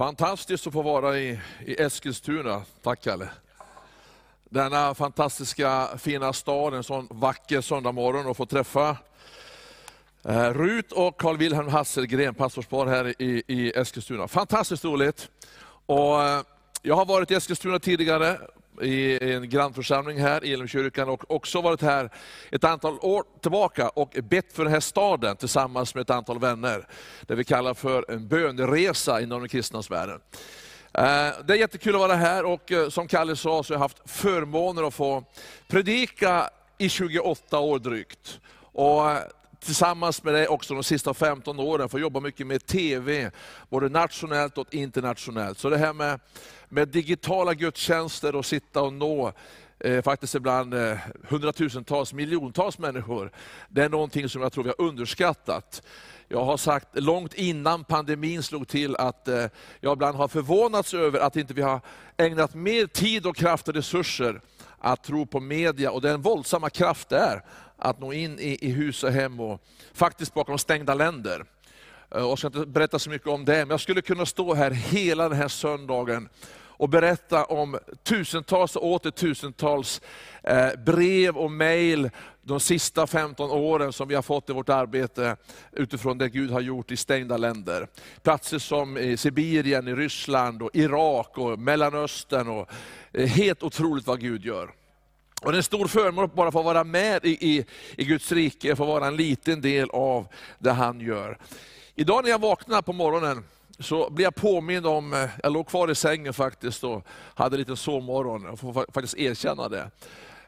Fantastiskt att få vara i, i Eskilstuna. Tack Kalle. Denna fantastiska fina stad, en sån vacker söndagmorgon och få träffa eh, Rut och Carl Wilhelm Hasselgren, pastorspar här i, i Eskilstuna. Fantastiskt roligt. Och, eh, jag har varit i Eskilstuna tidigare, i en grannförsamling här i Elimkyrkan och också varit här ett antal år tillbaka och bett för den här staden tillsammans med ett antal vänner. Det vi kallar för en böneresa inom den kristna sfären. Eh, det är jättekul att vara här och eh, som Kalle sa så har jag haft förmånen att få predika i 28 år drygt. Och eh, tillsammans med dig också de sista 15 åren, få jobba mycket med TV, både nationellt och internationellt. Så det här med, med digitala gudstjänster och sitta och nå eh, faktiskt ibland eh, hundratusentals, miljontals människor, det är någonting som jag tror vi har underskattat. Jag har sagt långt innan pandemin slog till att eh, jag ibland har förvånats över att inte vi har ägnat mer tid och kraft och resurser att tro på media och den våldsamma kraft det är att nå in i, i hus och hem och faktiskt bakom stängda länder. Eh, jag ska inte berätta så mycket om det, men jag skulle kunna stå här hela den här söndagen och berätta om tusentals och åter tusentals eh, brev och mejl de sista 15 åren som vi har fått i vårt arbete utifrån det Gud har gjort i stängda länder. Platser som i Sibirien, i Ryssland, och Irak och Mellanöstern. Och, eh, helt otroligt vad Gud gör. Och det är en stor förmån att bara få vara med i, i, i Guds rike, få vara en liten del av det han gör. Idag när jag vaknade på morgonen så blev jag påmind om, eh, jag låg kvar i sängen faktiskt och hade lite sovmorgon, jag får faktiskt erkänna det.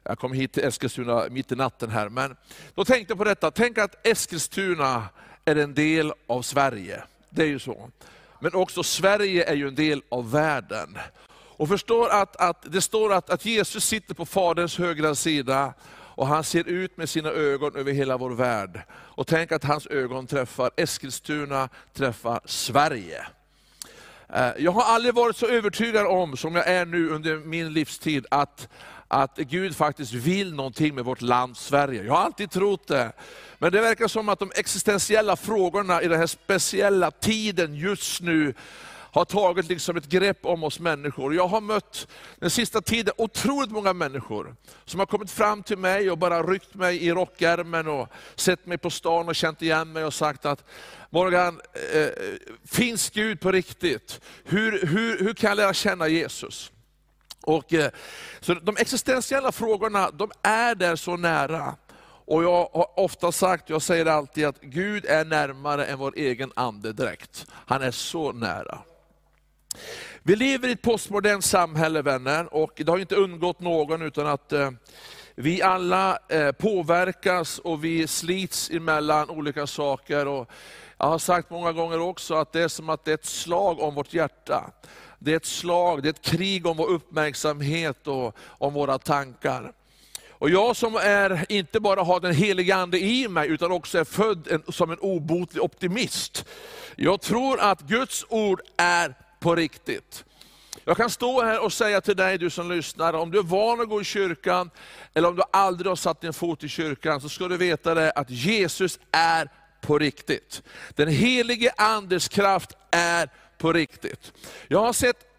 Jag kom hit till Eskilstuna mitt i natten här, men då tänkte jag på detta, tänk att Eskilstuna är en del av Sverige. Det är ju så. Men också Sverige är ju en del av världen. Och förstår att, att det står att, att Jesus sitter på Faderns högra sida, och han ser ut med sina ögon över hela vår värld. Och tänk att hans ögon träffar Eskilstuna, träffar Sverige. Eh, jag har aldrig varit så övertygad om, som jag är nu under min livstid, att, att Gud faktiskt vill någonting med vårt land Sverige. Jag har alltid trott det. Men det verkar som att de existentiella frågorna i den här speciella tiden just nu, har tagit liksom ett grepp om oss människor. Jag har mött den sista tiden otroligt många människor som har kommit fram till mig och bara ryckt mig i rockärmen och sett mig på stan och känt igen mig och sagt att Morgan, eh, eh finns Gud på riktigt? Hur, hur, hur kan jag lära känna Jesus? Och, eh, så de existentiella frågorna, de är där så nära. Och jag har ofta sagt, jag säger alltid att Gud är närmare än vår egen andedräkt. Han är så nära. Vi lever i ett postmodernt samhälle vänner, och det har inte undgått någon utan att eh, vi alla eh, påverkas och vi slits emellan olika saker. Och jag har sagt många gånger också att det är som att det är ett slag om vårt hjärta. Det är ett slag, det är ett krig om vår uppmärksamhet och om våra tankar. Och jag som är, inte bara har den heliga Ande i mig, utan också är född en, som en obotlig optimist. Jag tror att Guds ord är på riktigt. Jag kan stå här och säga till dig, du som lyssnar, om du är van att gå i kyrkan, eller om du aldrig har satt din fot i kyrkan, så ska du veta det att Jesus är på riktigt. Den helige Andes kraft är på riktigt. Jag har sett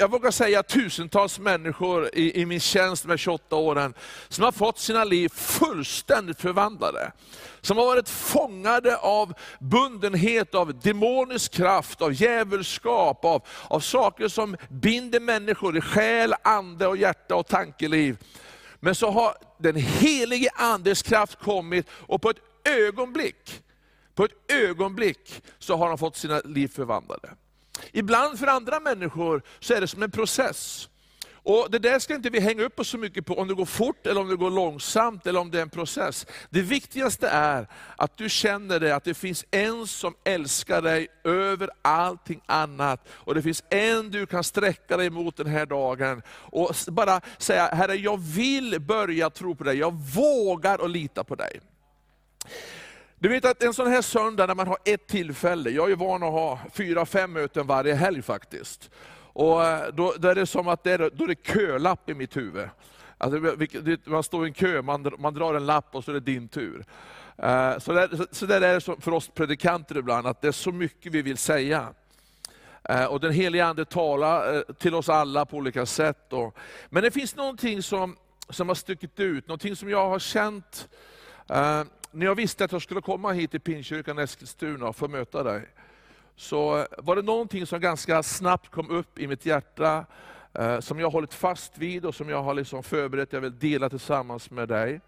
jag vågar säga tusentals människor i, i min tjänst med 28 åren, som har fått sina liv fullständigt förvandlade. Som har varit fångade av bundenhet, av demonisk kraft, av djävulskap, av, av saker som binder människor i själ, ande, och hjärta och tankeliv. Men så har den helige Andes kraft kommit och på ett ögonblick, på ett ögonblick så har de fått sina liv förvandlade. Ibland för andra människor så är det som en process. Och Det där ska inte vi hänga upp oss så mycket på, om det går fort eller om det går långsamt, eller om det är en process. Det viktigaste är att du känner det, att det finns en som älskar dig över allting annat. Och det finns en du kan sträcka dig mot den här dagen. Och bara säga, Herre jag vill börja tro på dig, jag vågar att lita på dig. Du vet att en sån här söndag när man har ett tillfälle, jag är van att ha fyra, fem möten varje helg faktiskt. Och eh, då, då är det som att det är, då är det kölapp i mitt huvud. Alltså, man står i en kö, man, man drar en lapp och så är det din tur. Eh, så, där, så där är det för oss predikanter ibland, att det är så mycket vi vill säga. Eh, och den heliga Ande talar till oss alla på olika sätt. Men det finns någonting som, som har stuckit ut, någonting som jag har känt när jag visste att jag skulle komma hit till Pinkyrkan Eskilstuna och få möta dig. Så var det någonting som ganska snabbt kom upp i mitt hjärta, eh, som jag har hållit fast vid och som jag har liksom förberett, jag vill dela tillsammans med dig.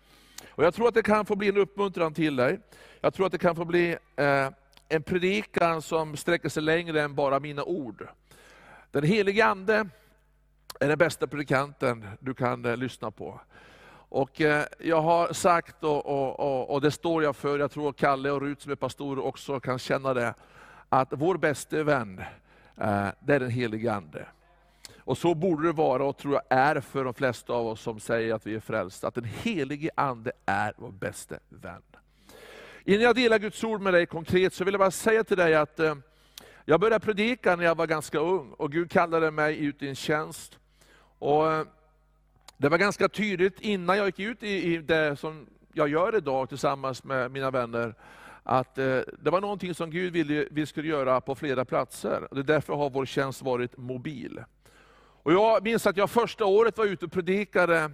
Och Jag tror att det kan få bli en uppmuntran till dig. Jag tror att det kan få bli eh, en predikan som sträcker sig längre än bara mina ord. Den helige Ande är den bästa predikanten du kan eh, lyssna på. Och eh, Jag har sagt, och, och, och, och, det står jag för, jag tror Kalle och Rut som är pastorer också kan känna det, att vår bästa vän, eh, det är den helige Ande. Och så borde det vara, och tror jag är för de flesta av oss som säger att vi är frälsta, att den helige Ande är vår bästa vän. Innan jag delar Guds ord med dig konkret, så vill jag bara säga till dig att eh, jag började predika när jag var ganska ung, och Gud kallade mig ut i en tjänst. Och det var ganska tydligt innan jag gick ut i, i det som jag gör idag tillsammans med mina vänner, att eh, det var någonting som Gud ville vi skulle göra på flera platser. Det är därför har vår tjänst varit mobil. Och jag minns att jag första året var ute och predikade,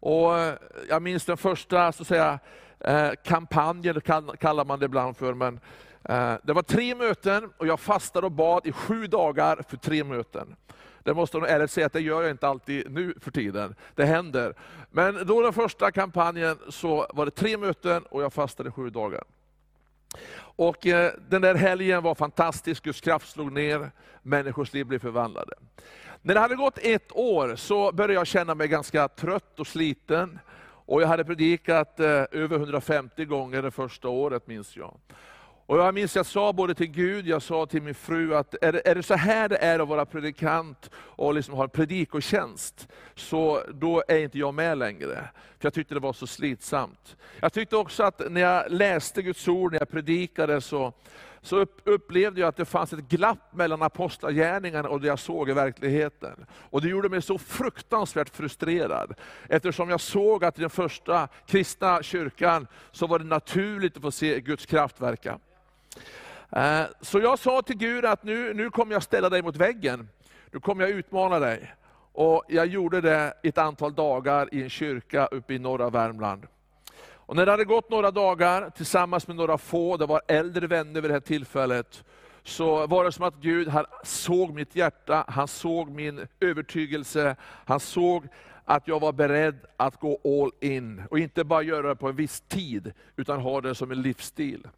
och eh, jag minns den första så att säga, eh, kampanjen, kallar man det ibland för. Men, eh, det var tre möten och jag fastade och bad i sju dagar för tre möten. Det måste jag ärligt säga att det gör jag inte alltid nu för tiden. Det händer. Men då den första kampanjen så var det tre möten och jag fastade sju dagar. Och eh, Den där helgen var fantastisk, Guds kraft slog ner, människors liv blev förvandlade. När det hade gått ett år så började jag känna mig ganska trött och sliten. Och jag hade predikat eh, över 150 gånger det första året, minns jag. Och jag minns jag sa både till Gud, jag sa till min fru att är det, är det så här det är att vara predikant och liksom ha en predikotjänst, så då är inte jag med längre. För jag tyckte det var så slitsamt. Jag tyckte också att när jag läste Guds ord, när jag predikade, så, så upplevde jag att det fanns ett glapp mellan apostlagärningarna och det jag såg i verkligheten. Och Det gjorde mig så fruktansvärt frustrerad, eftersom jag såg att i den första kristna kyrkan så var det naturligt att få se Guds kraft verka. Eh, så jag sa till Gud att nu, nu kommer jag ställa dig mot väggen, nu kommer jag utmana dig. Och Jag gjorde det ett antal dagar i en kyrka uppe i norra Värmland. Och när det hade gått några dagar tillsammans med några få, det var äldre vänner vid det här tillfället, så var det som att Gud han såg mitt hjärta, han såg min övertygelse, han såg att jag var beredd att gå all in. Och inte bara göra det på en viss tid, utan ha det som en livsstil.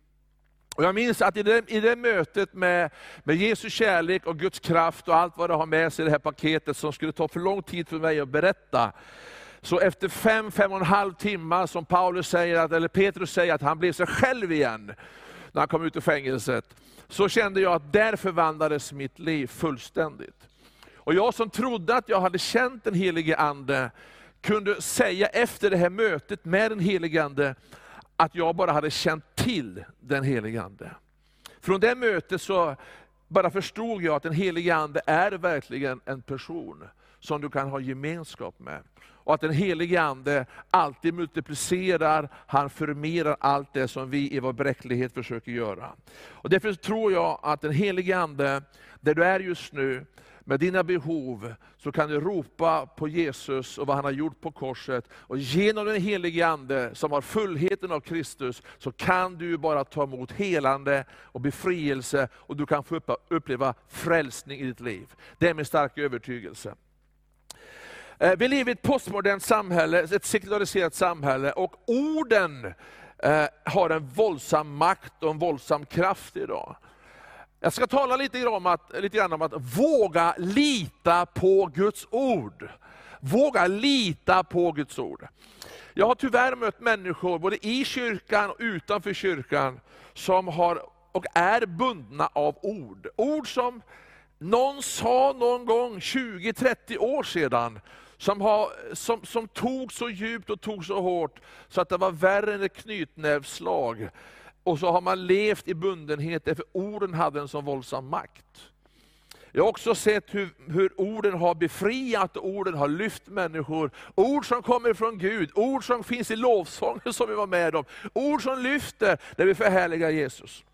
Och jag minns att i det, i det mötet med, med Jesu kärlek och Guds kraft och allt vad det har med sig i det här paketet, som skulle ta för lång tid för mig att berätta, så efter fem, fem och en halv timmar, som Paulus säger, att, eller Petrus säger, att han blev sig själv igen, när han kom ut ur fängelset, så kände jag att där förvandlades mitt liv fullständigt. Och jag som trodde att jag hade känt den helige Ande, kunde säga efter det här mötet med den helige Ande, att jag bara hade känt till den helige Ande. Från det mötet så bara förstod jag att den helige Ande är verkligen en person som du kan ha gemenskap med. Och att den helige Ande alltid multiplicerar, han förmerar allt det som vi i vår bräcklighet försöker göra. Och därför tror jag att den helige Ande, där du är just nu, med dina behov, så kan du ropa på Jesus och vad han har gjort på korset. Och genom den helige Ande, som har fullheten av Kristus, så kan du bara ta emot helande och befrielse, och du kan få uppleva frälsning i ditt liv. Det är min starka övertygelse. Eh, vi lever i ett postmodernt samhälle, ett sekulariserat samhälle, och orden eh, har en våldsam makt och en våldsam kraft idag. Jag ska tala lite grann, om att, lite grann om att våga lita på Guds ord. Våga lita på Guds ord. Jag har tyvärr mött människor, både i kyrkan och utanför kyrkan, som har och är bundna av ord. Ord som någon sa någon gång 20-30 år sedan, som, har, som, som tog så djupt och tog så hårt, så att det var värre än ett knytnävsslag. Och så har man levt i bundenhet, därför orden hade en sån våldsam makt. Jag har också sett hur, hur, orden har befriat, orden har lyft människor. Ord som kommer från Gud, ord som finns i lovsången som vi var med om. Ord som lyfter, när vi förhärligar Jesus.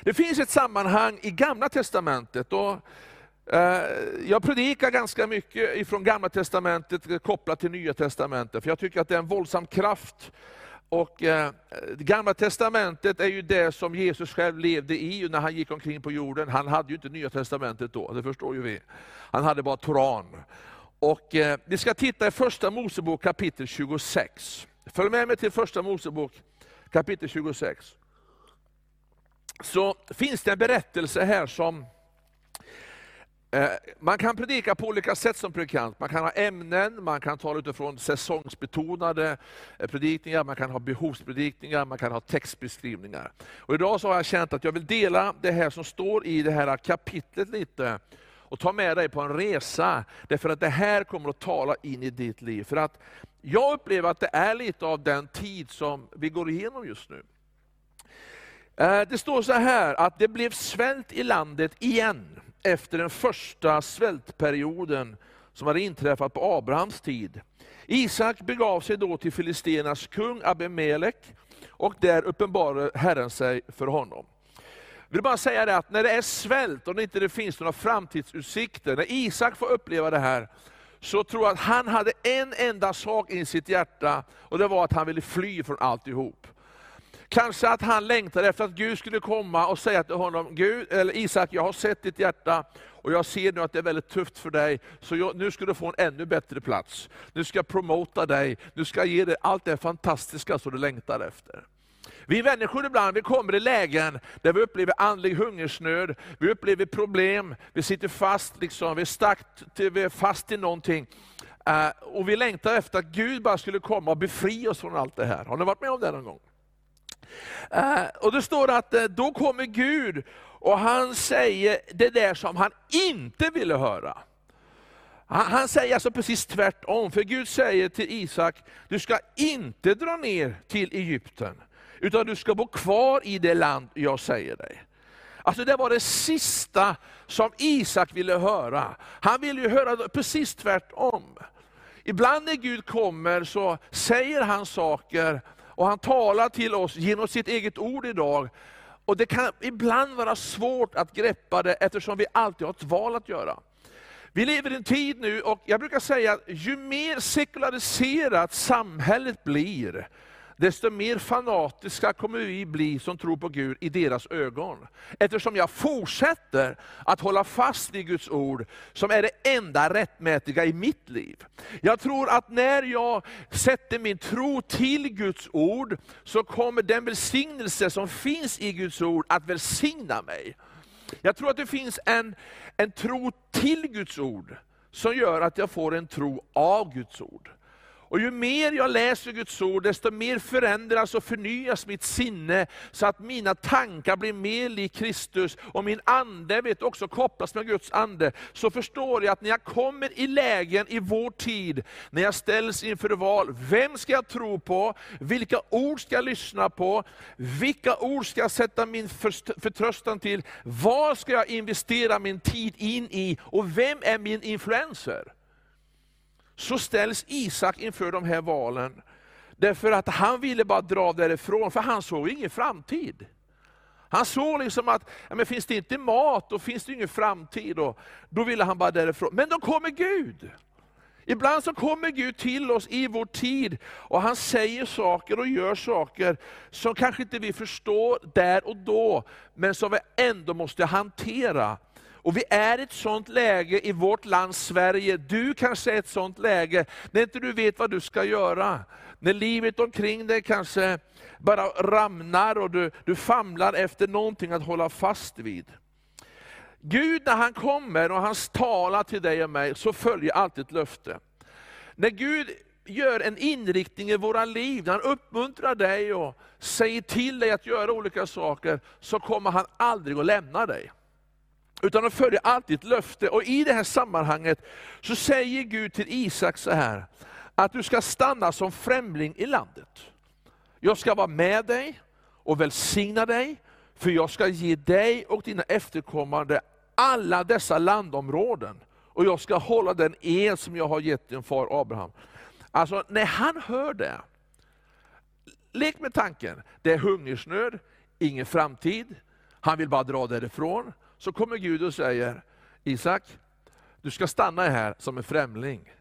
Det finns ett sammanhang i Gamla Testamentet. Och, eh, jag predikar ganska mycket ifrån Gamla Testamentet kopplat till Nya Testamentet, för jag tycker att det är en våldsam kraft. Och eh, Gamla Testamentet är ju det som Jesus själv levde i när han gick omkring på jorden. Han hade ju inte Nya Testamentet då, det förstår ju vi. Han hade bara Toran. Och, eh, vi ska titta i Första Mosebok kapitel 26. Följ med mig till Första Mosebok kapitel 26 så finns det en berättelse här som eh, Eh, man kan predika på olika sätt som predikant. Man kan ha ämnen, man kan tala utifrån säsongsbetonade eh, predikningar, man kan ha behovspredikningar, man kan ha textbeskrivningar. Och idag så har jag känt att jag vill dela det här som står i det här kapitlet lite och ta med dig på en resa. Därför att det här kommer att tala in i ditt liv. För att jag upplever att det är lite av den tid som vi går igenom just nu. Eh, det står så här att det blev svält i landet igen efter den första svältperioden som hade inträffat på Abrahams tid. Isak begav sig då till Filistenas kung Abimelek och där uppenbarade Herren sig för honom. Jag vill bara säga det att när det är svält och det inte finns några framtidsutsikter, när Isak får uppleva det här, så tror jag att han hade en enda sak i sitt hjärta, och det var att han ville fly från alltihop. Kanske att han längtade efter att Gud skulle komma och säga till honom, Gud, eller Isak, jag har sett ditt hjärta och jag ser nu att det är väldigt tufft för dig, så jag, nu ska du få en ännu bättre plats. Nu ska jag promota dig, nu ska jag ge dig allt det fantastiska som du längtar efter. Vi människor ibland vi kommer i lägen där vi upplever andlig hungersnöd, vi upplever problem, vi sitter fast, liksom, vi, är starkt, vi är fast i någonting. Uh, och vi längtar efter att Gud bara skulle komma och befria oss från allt det här. Har ni varit med om det någon gång? Eh, och det står att eh, då kommer Gud och han säger det där som han inte ville höra. Han, han säger alltså precis tvärtom, för Gud säger till Isak, du ska inte dra ner till Egypten utan du ska bo kvar i det land jag säger dig. Alltså det var det sista som Isak ville höra. Han ville ju höra precis tvärtom. Ibland när Gud kommer så säger han saker och han talar till oss genom sitt eget ord idag. Och Det kan ibland vara svårt att greppa det eftersom vi alltid har ett val att göra. Vi lever i en tid nu, och jag brukar säga att ju mer sekulariserat samhället blir, desto mer fanatiska kommer vi bli som tror på Gud i deras ögon. Eftersom jag fortsätter att hålla fast vid Guds ord, som är det enda rättmätiga i mitt liv. Jag tror att när jag sätter min tro till Guds ord, så kommer den välsignelse som finns i Guds ord att välsigna mig. Jag tror att det finns en, en tro till Guds ord, som gör att jag får en tro av Guds ord. Och ju mer jag läser Guds ord, desto mer förändras och förnyas mitt sinne, så att mina tankar blir mer lik Kristus, och min ande vet också kopplas med Guds ande. Så förstår jag att när jag kommer i lägen i vår tid, när jag ställs inför val, vem ska jag tro på? Vilka ord ska jag lyssna på? Vilka ord ska jag sätta min förtröstan till? Vad ska jag investera min tid in i? Och vem är min influencer? Så ställs Isak inför de här valen. Därför att han ville bara dra därifrån, för han såg ingen framtid. Han såg liksom att, ja, men finns det inte mat, då finns det ingen framtid. Och då ville han bara därifrån. Men då kommer Gud. Ibland så kommer Gud till oss i vår tid, och han säger saker och gör saker som kanske inte vi förstår där och då, men som vi ändå måste hantera. Och vi är i ett sånt läge i vårt land Sverige, du kanske är i ett sånt läge, när inte du vet vad du ska göra. När livet omkring dig kanske bara ramnar och du, du famlar efter någonting att hålla fast vid. Gud när han kommer och han talar till dig och mig, så följer alltid ett löfte. När Gud gör en inriktning i våra liv, när han uppmuntrar dig och säger till dig att göra olika saker, så kommer han aldrig att lämna dig. Utan de följer alltid ett löfte. Och i det här sammanhanget så säger Gud till Isak så här, att du ska stanna som främling i landet. Jag ska vara med dig och välsigna dig, för jag ska ge dig och dina efterkommande alla dessa landområden. Och jag ska hålla den ed som jag har gett din far Abraham. Alltså när han hör det, lek med tanken, det är hungersnöd, ingen framtid, Han vill bara dra därifrån. Så kommer Gud och säger, Isak, du ska stanna här som en främling.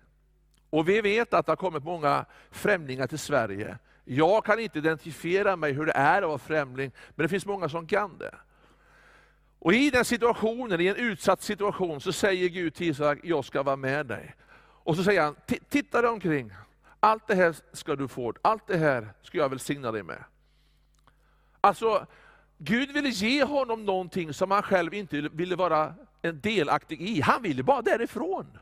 Och vi vet att det har kommit många främlingar till Sverige. Jag kan inte identifiera mig hur det är att vara främling, men det finns många som kan det. Och i den situationen, i en utsatt situation, så säger Gud till Isak, jag ska vara med dig. Och så säger han, titta dig omkring. Allt det här ska du få, allt det här ska jag välsigna dig med. Alltså, Gud ville ge honom någonting som han själv inte ville vara en delaktig i. Han ville bara därifrån.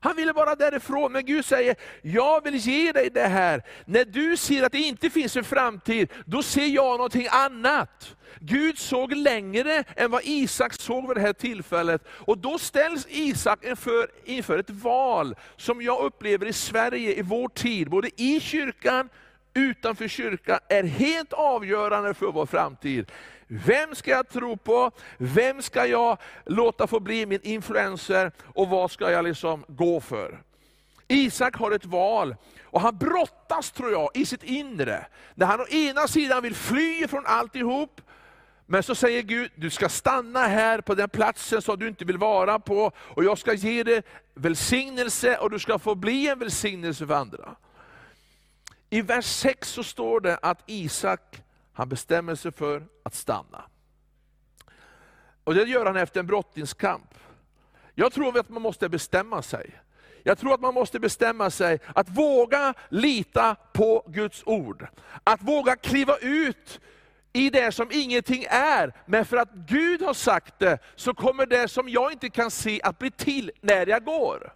Han ville bara därifrån, men Gud säger, jag vill ge dig det här. När du ser att det inte finns en framtid, då ser jag någonting annat. Gud såg längre än vad Isak såg vid det här tillfället. Och då ställs Isak inför, inför ett val, som jag upplever i Sverige i vår tid, både i kyrkan, utanför kyrkan, är helt avgörande för vår framtid. Vem ska jag tro på? Vem ska jag låta få bli min influencer? Och vad ska jag liksom gå för? Isak har ett val, och han brottas tror jag i sitt inre. När han å ena sidan vill fly från alltihop, men så säger Gud, du ska stanna här på den platsen som du inte vill vara på, och jag ska ge dig välsignelse, och du ska få bli en välsignelse för andra. I vers 6 så står det att Isak han bestämmer sig för att stanna. Och Det gör han efter en brottningskamp. Jag tror att man måste bestämma sig. Jag tror att man måste bestämma sig att våga lita på Guds ord. Att våga kliva ut i det som ingenting är, men för att Gud har sagt det, så kommer det som jag inte kan se att bli till när jag går.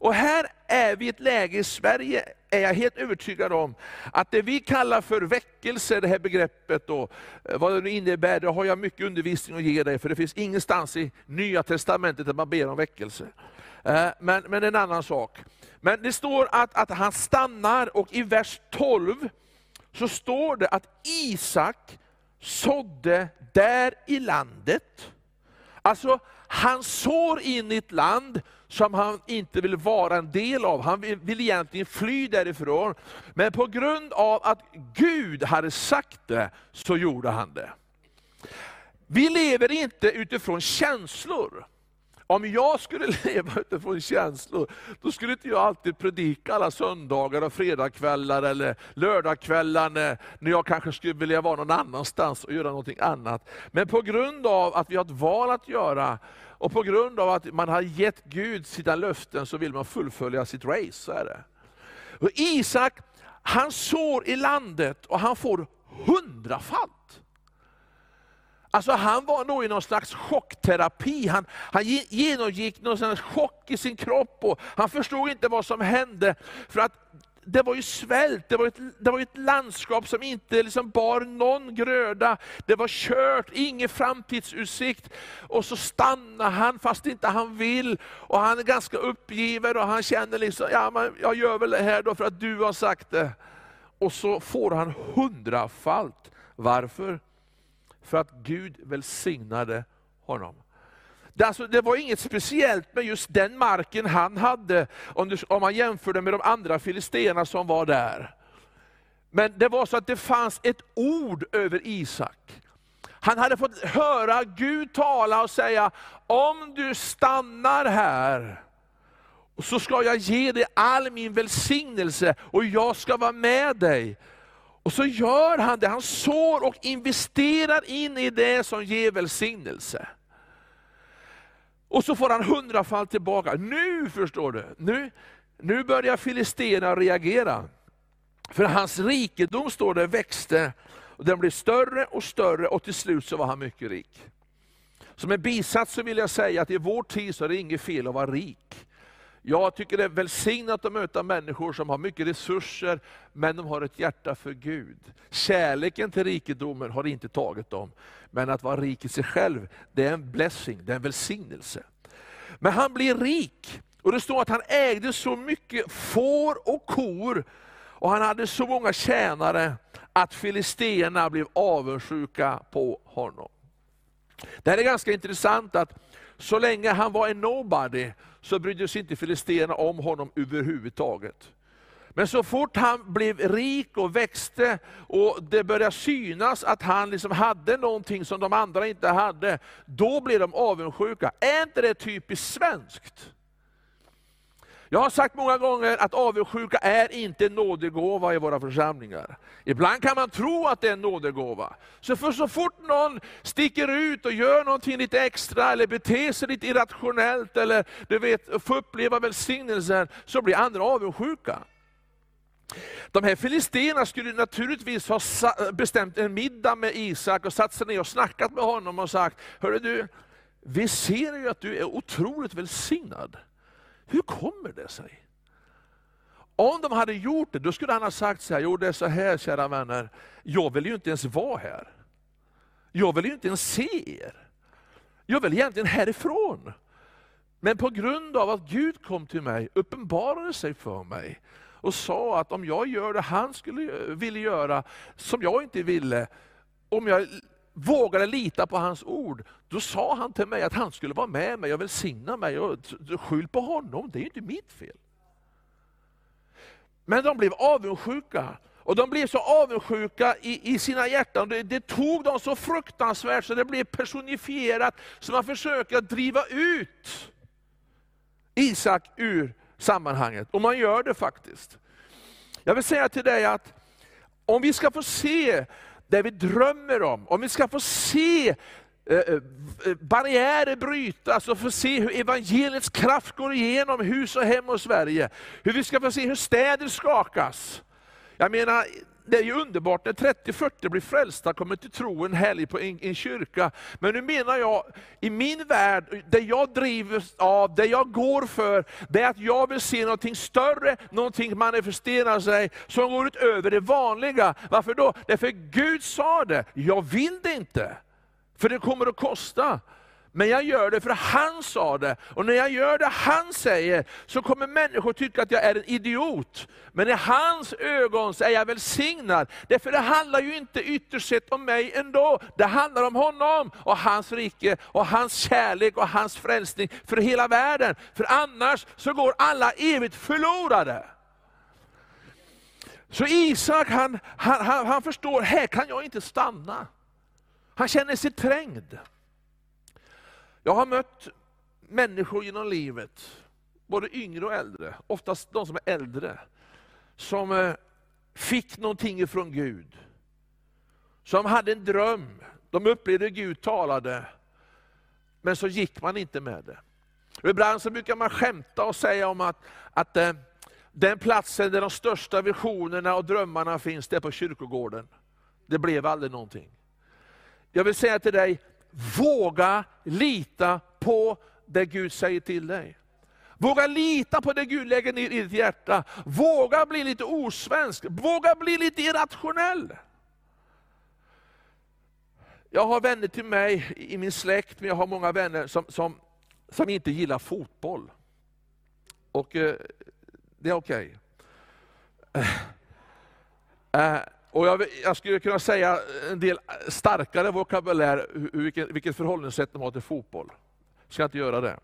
Och här är vi i ett läge i Sverige, är jag helt övertygad om, att det vi kallar för väckelse, det här begreppet, och eh, vad det nu innebär, det har jag mycket undervisning att ge dig, för det finns ingenstans i Nya Testamentet där man ber om väckelse. Eh, men, men en annan sak. Men det står att, att han stannar, och i vers 12 så står det att Isak sådde där i landet. Alltså, han sår in i ett land som han inte vill vara en del av. Han vill, vill egentligen fly därifrån. Men på grund av att Gud hade sagt det, så gjorde han det. Vi lever inte utifrån känslor. Om jag skulle leva utifrån känslor, då skulle inte jag alltid predika alla söndagar och fredagkvällar eller lördagkvällar när jag kanske skulle vilja vara någon annanstans och göra någonting annat. Men på grund av att vi har ett val att göra, och på grund av att man har gett Gud sina löften, så vill man fullfölja sitt race. Så är det. Och Isak, han sår i landet och han får hundrafalt. Alltså han var nog i någon slags chockterapi. Han, han genomgick någon slags chock i sin kropp och han förstod inte vad som hände. För att det var ju svält, det var ett, det var ett landskap som inte liksom bar någon gröda. Det var kört, ingen framtidsutsikt. Och så stannar han fast inte han vill. Och han är ganska uppgiven och han känner liksom, ja men jag gör väl det här då för att du har sagt det. Och så får han hundrafalt. Varför? För att Gud välsignade honom. Det, alltså, det var inget speciellt med just den marken han hade, om, du, om man jämförde med de andra filisterna som var där. Men det var så att det fanns ett ord över Isak. Han hade fått höra Gud tala och säga, om du stannar här, så ska jag ge dig all min välsignelse och jag ska vara med dig. Och så gör han det, han sår och investerar in i det som ger välsignelse. Och så får han hundrafalt tillbaka. Nu förstår du, nu, nu börjar filisterna reagera. För hans rikedom, står det, växte, och den blev större och större och till slut så var han mycket rik. Som en bisats så vill jag säga att i vår tid så är det inget fel att vara rik. Jag tycker det är välsignat att möta människor som har mycket resurser, men de har ett hjärta för Gud. Kärleken till rikedomen har inte tagit dem. Men att vara rik i sig själv, det är en blessing, det är en välsignelse. Men han blir rik, och det står att han ägde så mycket får och kor, och han hade så många tjänare, att filisterna blev avundsjuka på honom. Det här är ganska intressant att så länge han var en nobody, så brydde sig inte filisterna om honom överhuvudtaget. Men så fort han blev rik och växte och det började synas att han liksom hade någonting som de andra inte hade, då blev de avundsjuka. Är inte det typiskt svenskt? Jag har sagt många gånger att avundsjuka är inte en nådegåva i våra församlingar. Ibland kan man tro att det är en nådegåva. Så för så fort någon sticker ut och gör någonting lite extra, eller beter sig lite irrationellt, eller du vet, får uppleva välsignelsen, så blir andra avundsjuka. De här filisterna skulle naturligtvis ha bestämt en middag med Isak och satt sig ner och snackat med honom och sagt, Hörru du, vi ser ju att du är otroligt välsignad. Hur kommer det sig? Om de hade gjort det, då skulle han ha sagt så här, jo det är så här kära vänner, jag vill ju inte ens vara här. Jag vill ju inte ens se er. Jag vill egentligen härifrån. Men på grund av att Gud kom till mig, uppenbarade sig för mig, och sa att om jag gör det han skulle eh, ville göra, som jag inte ville, om jag vågade lita på hans ord, då sa han till mig att han skulle vara med mig och välsigna mig. Och skyll på honom, det är ju inte mitt fel. Men de blev avundsjuka. Och de blev så avundsjuka i, i sina hjärtan, det, det, tog dem så fruktansvärt så det blev personifierat, så man försöker driva ut Isak ur sammanhanget. Och man gör det faktiskt. Jag vill säga till dig att om vi ska få se det vi drömmer om, om vi ska få se eh, eh, eh, barriärer brytas och få se hur evangeliets kraft går igenom hus och hem och Sverige. Hur vi ska få se hur städer skakas. Jag menar, det är ju underbart när 30-40 blir frälsta, kommer till tro en helg på en, en kyrka. Men nu menar jag, i min värld, det jag drivs av, det jag går för, det är att jag vill se någonting större, någonting manifestera sig, som går utöver det vanliga. Varför då? Därför Gud sa det, jag vill det inte. För det kommer att kosta. Men jag gör det för han sa det. Och när jag gör det han säger, så kommer människor tycka att jag är en idiot. Men i hans ögon så är jag välsignad. Därför det handlar ju inte ytterst sett om mig ändå. Det handlar om honom och hans rike, och hans kärlek och hans frälsning för hela världen. För annars så går alla evigt förlorade. Så Isak han, han, han, han förstår, här kan jag inte stanna. Han känner sig trängd. Jag har mött människor genom livet, både yngre och äldre, oftast de som är äldre, som eh, fick någonting ifrån Gud. Som hade en dröm, de upplevde Gud talade, men så gick man inte med det. Och ibland så brukar man skämta och säga om att, att eh, den platsen där de största visionerna och drömmarna finns, det är på kyrkogården. Det blev aldrig någonting. Jag vill säga till dig, Våga lita på det Gud säger till dig. Våga lita på det Gud lägger ner i ditt hjärta. Våga bli lite osvensk, våga bli lite irrationell. Jag har vänner till mig i min släkt, men jag har många vänner som, som, som inte gillar fotboll. Och eh, det är okej. Okay. Eh, eh, och jag, jag, skulle kunna säga en del starkare vokabulär, vilket, vilket förhållningssätt de har till fotboll. Jag ska inte göra det.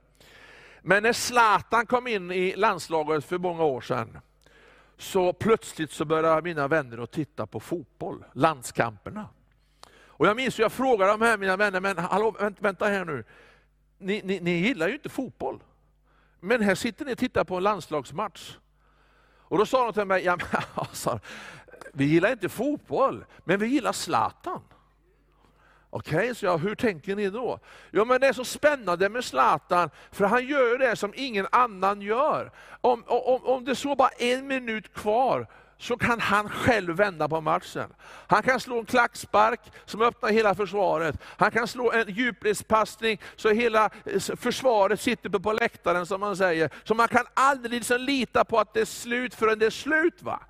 Men när Zlatan kom in i landslaget för många år sedan, så plötsligt så började mina vänner att titta på fotboll, landskamperna. Och jag minns att jag frågade de här mina vänner, men hallå, vänta här nu, ni, ni, ni gillar ju inte fotboll. Men här sitter ni och tittar på en landslagsmatch. Och då sa de till mig, ja, men, alltså, vi gillar inte fotboll, men vi gillar Zlatan. Okej, okay, så jag, hur tänker ni då? Jo men det är så spännande med Zlatan, för han gör det som ingen annan gör. Om, om, om det så bara en minut kvar, så kan han själv vända på matchen. Han kan slå en klackspark som öppnar hela försvaret. Han kan slå en djupledspassning så hela eh, försvaret sitter på läktaren som man säger. Så man kan aldrig liksom lita på att det är slut förrän det är slut. va?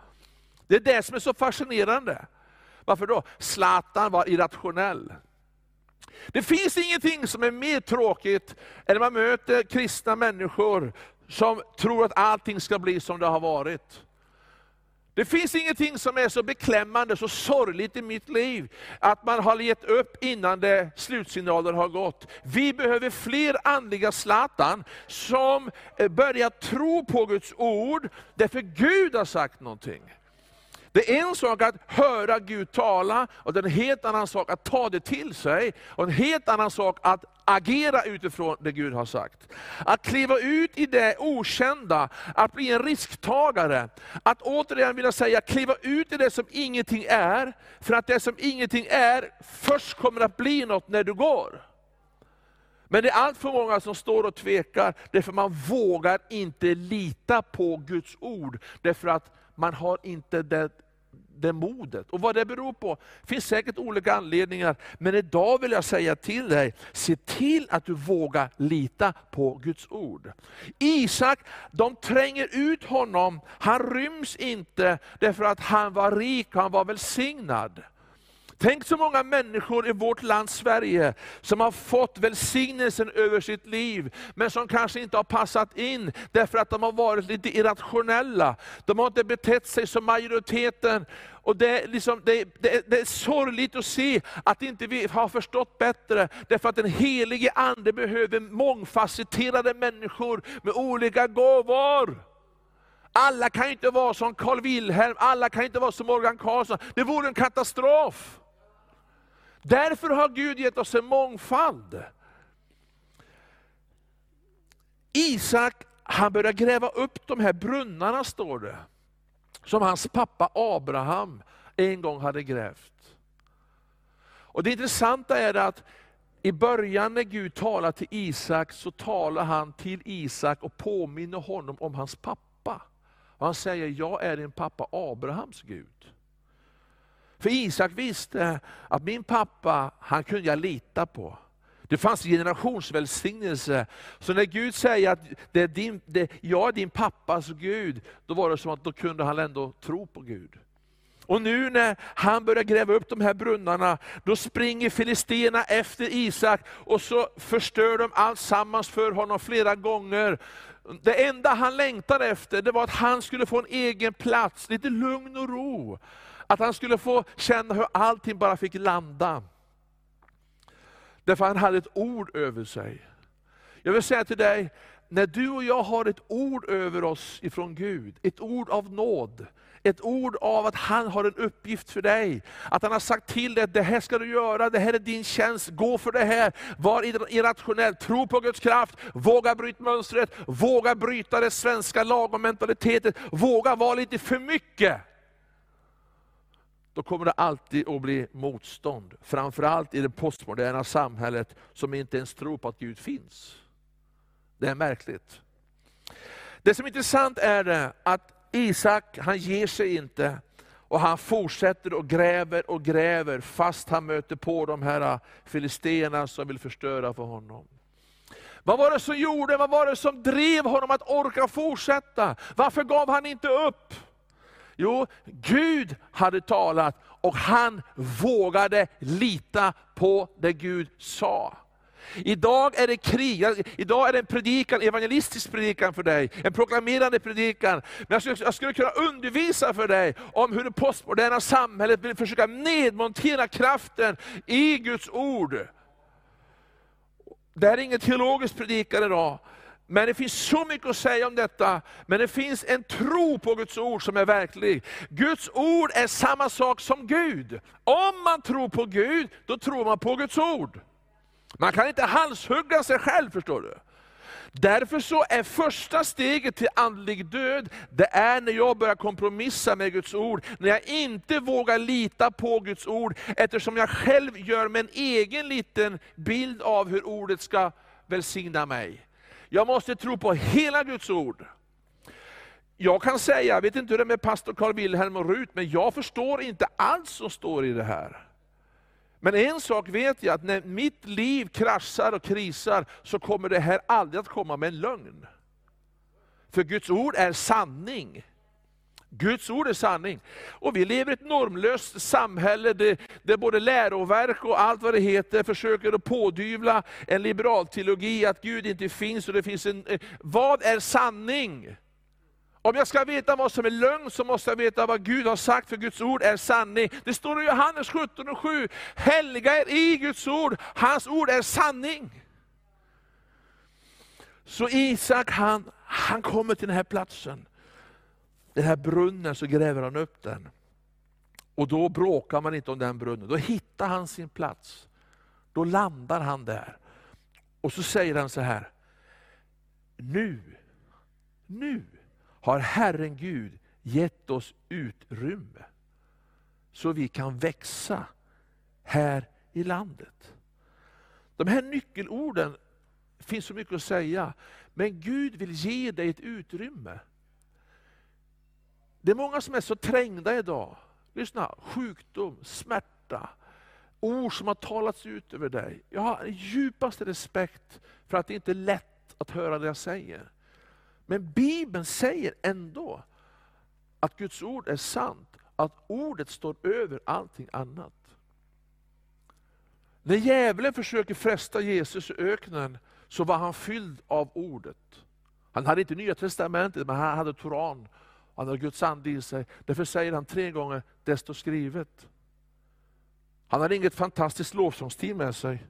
Det är det som är så fascinerande. Varför då? Zlatan var irrationell. Det finns ingenting som är mer tråkigt än när man möter kristna människor som tror att allting ska bli som det har varit. Det finns ingenting som är så beklämmande, så sorgligt i mitt liv, att man har gett upp innan det slutsignalen har gått. Vi behöver fler andliga Zlatan, som börjar tro på Guds ord, därför Gud har sagt någonting. Det är en sak att höra Gud tala, och det är en helt annan sak att ta det till sig, och en helt annan sak att agera utifrån det Gud har sagt. Att kliva ut i det okända, att bli en risktagare. Att återigen vilja säga, kliva ut i det som ingenting är, för att det som ingenting är, först kommer att bli något när du går. Men det är allt för många som står och tvekar, därför man vågar inte lita på Guds ord, därför att man har inte det det modet. Och vad det beror på finns säkert olika anledningar. Men idag vill jag säga till dig, se till att du vågar lita på Guds ord. Isak, de tränger ut honom, han ryms inte därför att han var rik, han var välsignad. Tänk så många människor i vårt land Sverige, som har fått välsignelsen över sitt liv, men som kanske inte har passat in, därför att de har varit lite irrationella. De har inte betett sig som majoriteten. Och det, är liksom, det, det, det är sorgligt att se att inte vi har förstått bättre, därför att den helige Ande behöver mångfacetterade människor med olika gåvor. Alla kan inte vara som Carl Wilhelm, alla kan inte vara som Morgan Karlsson. Det vore en katastrof. Därför har Gud gett oss en mångfald. Isak, han börjar gräva upp de här brunnarna, står det. Som hans pappa Abraham en gång hade grävt. Och Det intressanta är att i början när Gud talar till Isak, så talar han till Isak och påminner honom om hans pappa. Och han säger, jag är din pappa Abrahams Gud. För Isak visste att min pappa, han kunde jag lita på. Det fanns generationsvälsignelse. Så när Gud säger att det är din, det, jag är din pappas Gud, då var det som att då kunde han ändå tro på Gud. Och nu när han börjar gräva upp de här brunnarna, då springer filisterna efter Isak och så förstör de alltsammans för honom flera gånger. Det enda han längtade efter, det var att han skulle få en egen plats, lite lugn och ro. Att han skulle få känna hur allting bara fick landa. Därför han hade ett ord över sig. Jag vill säga till dig, när du och jag har ett ord över oss ifrån Gud, ett ord av nåd, ett ord av att han har en uppgift för dig. Att han har sagt till dig, det här ska du göra, det här är din tjänst, gå för det här. Var irrationell, tro på Guds kraft, våga bryta mönstret, våga bryta det svenska lagom mentaliteten, våga vara lite för mycket då kommer det alltid att bli motstånd. Framförallt i det postmoderna samhället som inte ens tror på att Gud finns. Det är märkligt. Det som är intressant är det att Isak, han ger sig inte. Och han fortsätter och gräver och gräver, fast han möter på de här filisterna som vill förstöra för honom. Vad var det som gjorde, vad var det som drev honom att orka fortsätta? Varför gav han inte upp? Jo, Gud hade talat och han vågade lita på det Gud sa. Idag är det krig, idag är det en predikan, evangelistisk predikan för dig, en proklamerande predikan. Men jag skulle, jag skulle kunna undervisa för dig om hur det postmoderna samhället vill försöka nedmontera kraften i Guds ord. Det här är ingen teologisk predikan idag, men det finns så mycket att säga om detta, men det finns en tro på Guds ord som är verklig. Guds ord är samma sak som Gud. Om man tror på Gud, då tror man på Guds ord. Man kan inte halshugga sig själv, förstår du. Därför så är första steget till andlig död, det är när jag börjar kompromissa med Guds ord, när jag inte vågar lita på Guds ord, eftersom jag själv gör mig en egen liten bild av hur ordet ska välsigna mig. Jag måste tro på hela Guds ord. Jag kan säga, jag vet inte hur det är med pastor Carl Wilhelm och Rut, men jag förstår inte allt som står i det här. Men en sak vet jag, att när mitt liv kraschar och krisar, så kommer det här aldrig att komma med en lögn. För Guds ord är sanning. Guds ord är sanning. Och vi lever i ett normlöst samhälle där, där både läroverk och allt vad det heter försöker att pådyvla en liberal teologi att Gud inte finns och det finns en... Eh, vad är sanning? Om jag ska veta vad som är lögn så måste jag veta vad Gud har sagt, för Guds ord är sanning. Det står i Johannes 17 och 7, helga er i Guds ord, hans ord är sanning. Så Isak han, han kommer till den här platsen, den här brunnen, så gräver han upp den. Och då bråkar man inte om den brunnen, då hittar han sin plats. Då landar han där. Och så säger han så här, nu, nu har Herren Gud gett oss utrymme, så vi kan växa här i landet. De här nyckelorden finns så mycket att säga, men Gud vill ge dig ett utrymme. Det är många som är så trängda idag. Lyssna, sjukdom, smärta, ord som har talats ut över dig. Jag har djupaste respekt för att det inte är lätt att höra det jag säger. Men Bibeln säger ändå att Guds ord är sant, att ordet står över allting annat. När djävulen försöker fresta Jesus i öknen, så var han fylld av ordet. Han hade inte Nya Testamentet, men han hade Toran. Han har Guds ande i sig. Därför säger han tre gånger, det står skrivet. Han har inget fantastiskt lovsångsteam med sig.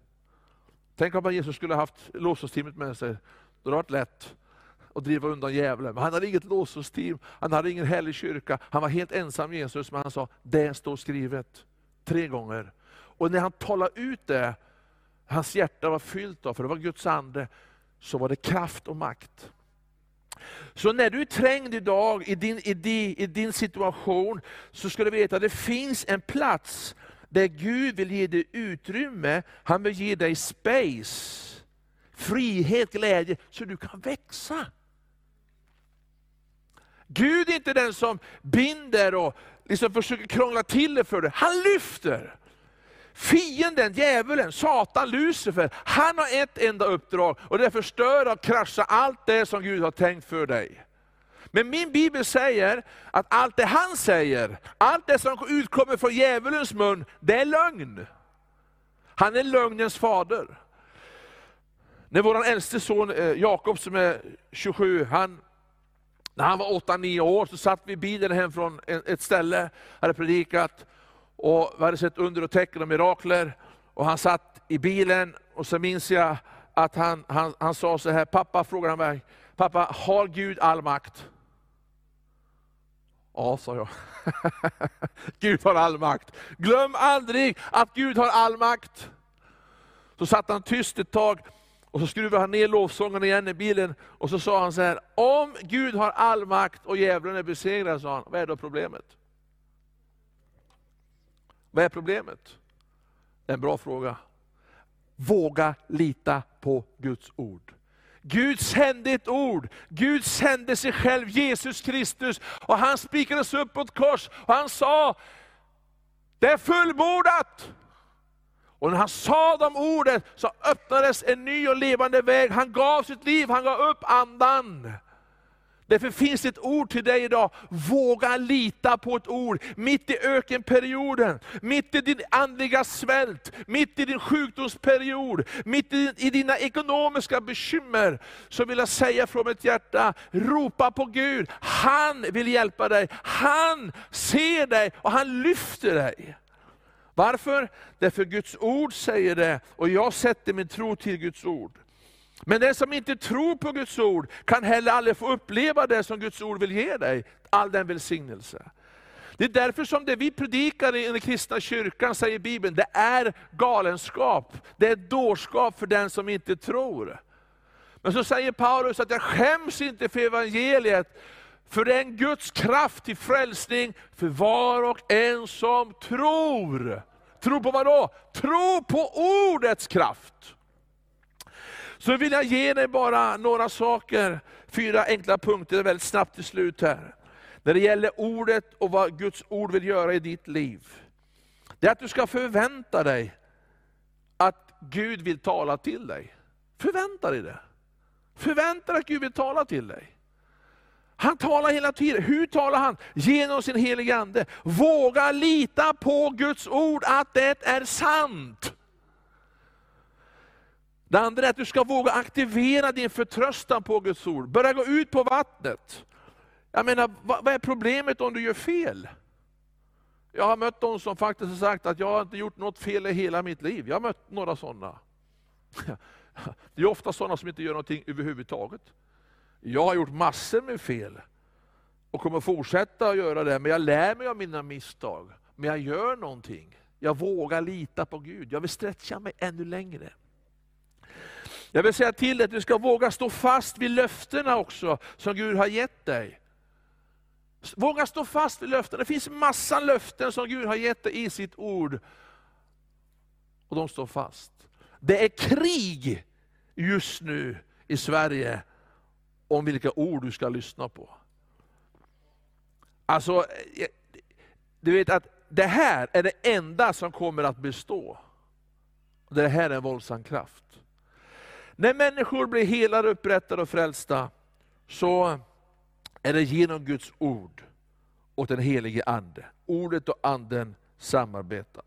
Tänk om Jesus skulle haft lovsångsteamet med sig. Då hade det varit lätt att driva undan djävulen. Men han hade inget lovsångsteam, han hade ingen helig kyrka. Han var helt ensam Jesus, men han sa, det står skrivet. Tre gånger. Och när han talade ut det, hans hjärta var fyllt av, för det var Guds ande, så var det kraft och makt. Så när du är trängd idag i din, i din, i din situation, så ska du veta att det finns en plats där Gud vill ge dig utrymme, han vill ge dig space, frihet, glädje, så du kan växa. Gud är inte den som binder och liksom försöker krångla till det för dig, han lyfter. Fienden, djävulen, Satan, Lucifer, han har ett enda uppdrag och det är att förstöra och krascha allt det som Gud har tänkt för dig. Men min bibel säger att allt det han säger, allt det som utkommer från djävulens mun, det är lögn. Han är lögnens fader. När vår äldste son eh, Jakob som är 27, han, när han var 8-9 år så satt vi i bilen hem från ett ställe, hade predikat, och vi hade sett under och tecken och mirakler. Och han satt i bilen och så minns jag att han, han, han sa så här, pappa frågade han mig, pappa har Gud all makt? Ja, sa jag. Gud har all makt. Glöm aldrig att Gud har all makt. Så satt han tyst ett tag och så skruvade han ner lovsången igen i bilen och så sa han så här, om Gud har all makt och djävulen är besegrad, sa han, vad är då problemet? Vad är problemet? Det är en bra fråga. Våga lita på Guds ord. Gud sände ett ord, Gud sände sig själv, Jesus Kristus, och han spikades upp på ett kors och han sa, det är fullbordat. Och när han sa de orden så öppnades en ny och levande väg, han gav sitt liv, han gav upp andan. Därför finns det ett ord till dig idag, våga lita på ett ord. Mitt i ökenperioden, mitt i din andliga svält, mitt i din sjukdomsperiod, mitt i, i dina ekonomiska bekymmer, så vill jag säga från mitt hjärta, ropa på Gud. Han vill hjälpa dig, han ser dig och han lyfter dig. Varför? Därför Guds ord säger det, och jag sätter min tro till Guds ord. Men den som inte tror på Guds ord kan heller aldrig få uppleva det som Guds ord vill ge dig, all den välsignelse. Det är därför som det vi predikar i den kristna kyrkan, säger Bibeln, det är galenskap. Det är dårskap för den som inte tror. Men så säger Paulus att jag skäms inte för evangeliet, för det är en Guds kraft till frälsning för var och en som tror. Tro på vad då? Tro på ordets kraft. Så vill jag ge dig bara några saker, fyra enkla punkter väldigt snabbt till slut här. När det gäller ordet och vad Guds ord vill göra i ditt liv. Det är att du ska förvänta dig att Gud vill tala till dig. Förvänta dig det. Förvänta dig att Gud vill tala till dig. Han talar hela tiden. Hur talar han? Genom sin heliga Ande. Våga lita på Guds ord, att det är sant. Det andra är att du ska våga aktivera din förtröstan på Guds ord. Börja gå ut på vattnet. Jag menar, vad, vad är problemet om du gör fel? Jag har mött de som faktiskt har sagt att jag har inte gjort något fel i hela mitt liv. Jag har mött några sådana. Det är ofta sådana som inte gör någonting överhuvudtaget. Jag har gjort massor med fel och kommer fortsätta att göra det, men jag lär mig av mina misstag. Men jag gör någonting. Jag vågar lita på Gud. Jag vill stretcha mig ännu längre. Jag vill säga till dig att du ska våga stå fast vid löftena också, som Gud har gett dig. Våga stå fast vid löftena. Det finns massa löften som Gud har gett dig i sitt ord. Och de står fast. Det är krig just nu i Sverige om vilka ord du ska lyssna på. Alltså, eh, du vet att det här är det enda som kommer att bestå. Det här är en våldsam kraft. När människor blir helade, upprättade och frälsta, så är det genom Guds ord och den helige Ande. Ordet och Anden samarbetar.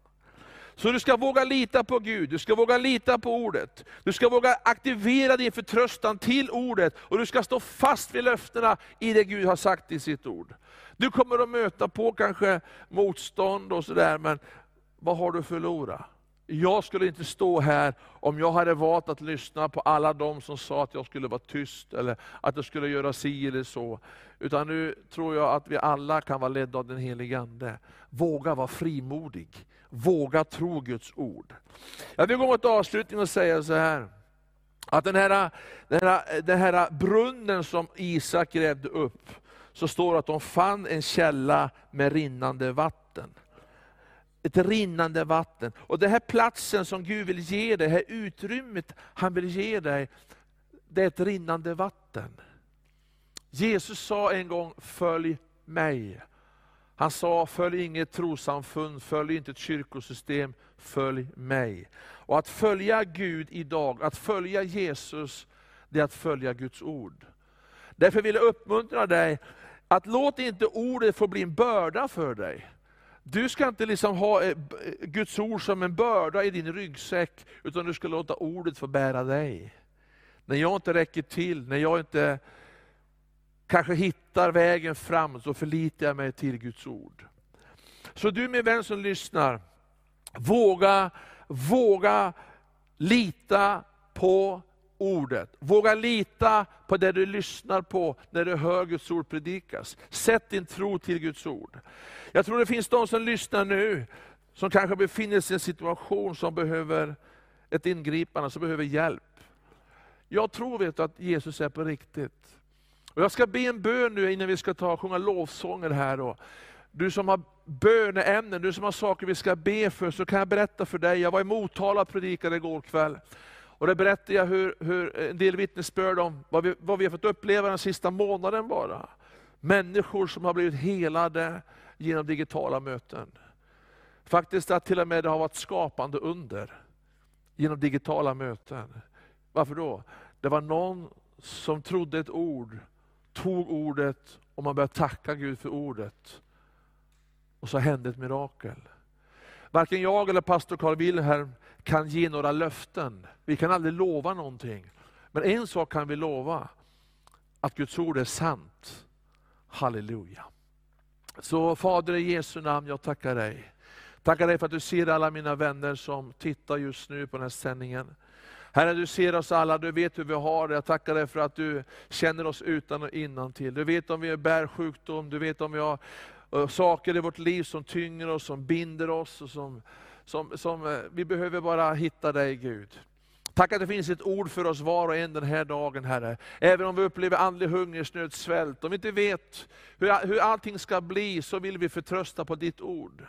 Så du ska våga lita på Gud, du ska våga lita på ordet. Du ska våga aktivera din förtröstan till ordet, och du ska stå fast vid löftena i det Gud har sagt i sitt ord. Du kommer att möta på kanske motstånd och sådär, men vad har du förlorat? Jag skulle inte stå här om jag hade valt att lyssna på alla de som sa att jag skulle vara tyst, eller att jag skulle göra si eller så. Utan nu tror jag att vi alla kan vara ledda av den helige Ande. Våga vara frimodig. Våga tro Guds ord. Jag vill gå mot avslutning och säga så här. Att den här, den, här, den här brunnen som Isak grävde upp, så står det att de fann en källa med rinnande vatten. Ett rinnande vatten. Och den här platsen som Gud vill ge dig, det här utrymmet han vill ge dig, det är ett rinnande vatten. Jesus sa en gång, följ mig. Han sa, följ inget trosamfund, följ inte ett kyrkosystem, följ mig. Och att följa Gud idag, att följa Jesus, det är att följa Guds ord. Därför vill jag uppmuntra dig, att låt inte ordet få bli en börda för dig. Du ska inte liksom ha eh, eh, Guds ord som en börda i din ryggsäck, utan du ska låta ordet få bära dig. När jag inte räcker till, när jag inte kanske hittar vägen fram, så förlitar jag mig till Guds ord. Så du min vän som lyssnar, våga, våga lita på ordet. Våga lita på det du lyssnar på när du hör Guds ord predikas. Sätt din tro till Guds ord. Jag tror det finns de som lyssnar nu, som kanske befinner sig i en situation som behöver ett ingripande, som behöver hjälp. Jag tror vet du, att Jesus är på riktigt. Och jag ska be en bön nu innan vi ska ta sjunga lovsånger här. Då. Du som har böneämnen, du som har saker vi ska be för, så kan jag berätta för dig. Jag var i Motala och predikade igår kväll. Och där berättade jag hur, hur en del vittnesbörd om vad vi, vad vi har fått uppleva den sista månaden bara. Människor som har blivit helade genom digitala möten. Faktiskt att till och med det har varit skapande under genom digitala möten. Varför då? Det var någon som trodde ett ord, tog ordet och man började tacka Gud för ordet. Och så hände ett mirakel. Varken jag eller pastor Carl Wilhelm kan ge några löften. Vi kan aldrig lova någonting. Men en sak kan vi lova, att Guds ord är sant. Halleluja. Så Fader i Jesu namn, jag tackar dig. Tackar dig för att du ser alla mina vänner som tittar just nu på den här sändningen. Herre, du ser oss alla, du vet hur vi har det. Jag tackar dig för att du känner oss utan och innan till. Du vet om vi bär sjukdom, du vet om vi har eh, saker i vårt liv som tynger oss, som binder oss. Och som, som, som, eh, vi behöver bara hitta dig Gud. Tack att det finns ett ord för oss var och en den här dagen Herre. Även om vi upplever andlig hungersnöd, svält, om vi inte vet hur, hur allting ska bli, så vill vi förtrösta på ditt ord.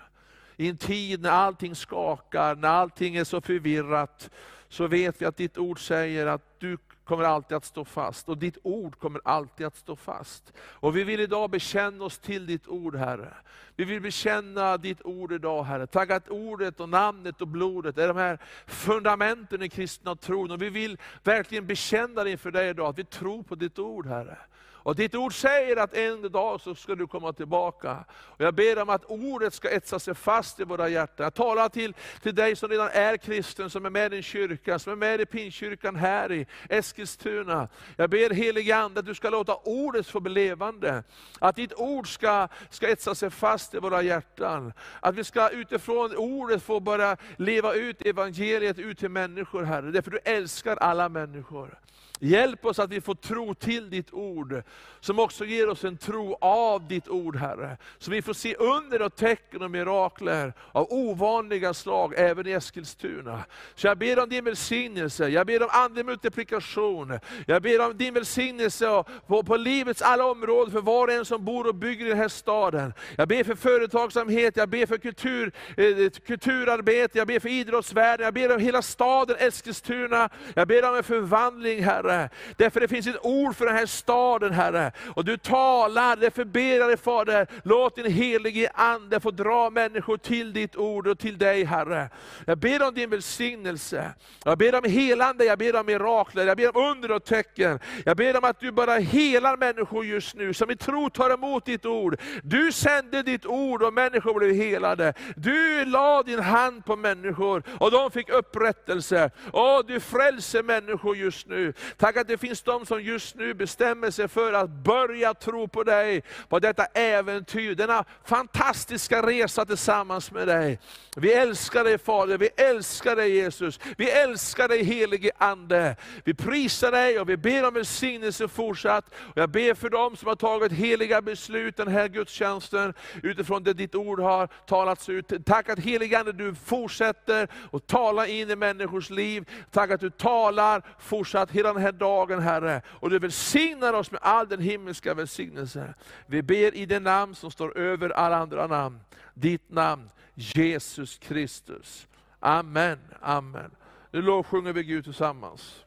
I en tid när allting skakar, när allting är så förvirrat, så vet vi att ditt ord säger att du kommer alltid att stå fast. Och ditt ord kommer alltid att stå fast. Och vi vill idag bekänna oss till ditt ord Herre. Vi vill bekänna ditt ord idag Herre. Tack att ordet och namnet och blodet är de här fundamenten i kristna tron. Och vi vill verkligen bekänna det inför dig idag, att vi tror på ditt ord Herre. Och ditt ord säger att en dag så ska du komma tillbaka. Och jag ber om att ordet ska etsa sig fast i våra hjärtan. Jag talar till, till dig som redan är kristen, som är med i din kyrka, som är med i pinkyrkan här i Eskilstuna Eskilstuna. Jag ber helige Ande att du ska låta ordet få bli levande. Att ditt ord ska, ska etsa sig fast i våra hjärtan. Att vi ska utifrån ordet få börja leva ut evangeliet ut till människor Herre. Därför du älskar alla människor. Hjälp oss att vi får tro till ditt ord, som också ger oss en tro av ditt ord Herre. Så vi får se under och tecken och mirakler av ovanliga slag även i Eskilstuna. Så jag ber om din välsignelse, jag ber om andlig multiplikation, jag ber om din välsignelse på, på livets alla områden för var och en som bor och bygger i den här staden. Jag ber för företagsamhet, jag ber för kultur, eh, kulturarbete, jag ber för idrottsvärlden, jag ber om hela staden Eskilstuna, jag ber om en förvandling Herre. Herre. Därför det finns ett ord för den här staden Herre. Och du talar, därför ber jag dig Fader, låt din helige Ande få dra människor till ditt ord och till dig Herre. Jag ber om din välsignelse, jag ber om helande, jag ber om mirakler, jag ber om under och tecken. Jag ber om att du bara helar människor just nu, som i tro tar emot ditt ord. Du sände ditt ord och människor blev helade. Du la din hand på människor och de fick upprättelse. Åh, du frälser människor just nu. Tack att det finns de som just nu bestämmer sig för att börja tro på dig, på detta äventyr, denna fantastiska resa tillsammans med dig. Vi älskar dig Fader, vi älskar dig Jesus, vi älskar dig helige Ande. Vi prisar dig och vi ber om välsignelse fortsatt. Och jag ber för dem som har tagit heliga beslut den här gudstjänsten, utifrån det ditt ord har talats ut. Tack att helige Ande du fortsätter att tala in i människors liv. Tack att du talar fortsatt hela den här dagen Herre. Och du välsignar oss med all den himmelska välsignelse. Vi ber i det namn som står över alla andra namn. Ditt namn, Jesus Kristus. Amen, amen. Nu lovsjunger vi Gud tillsammans.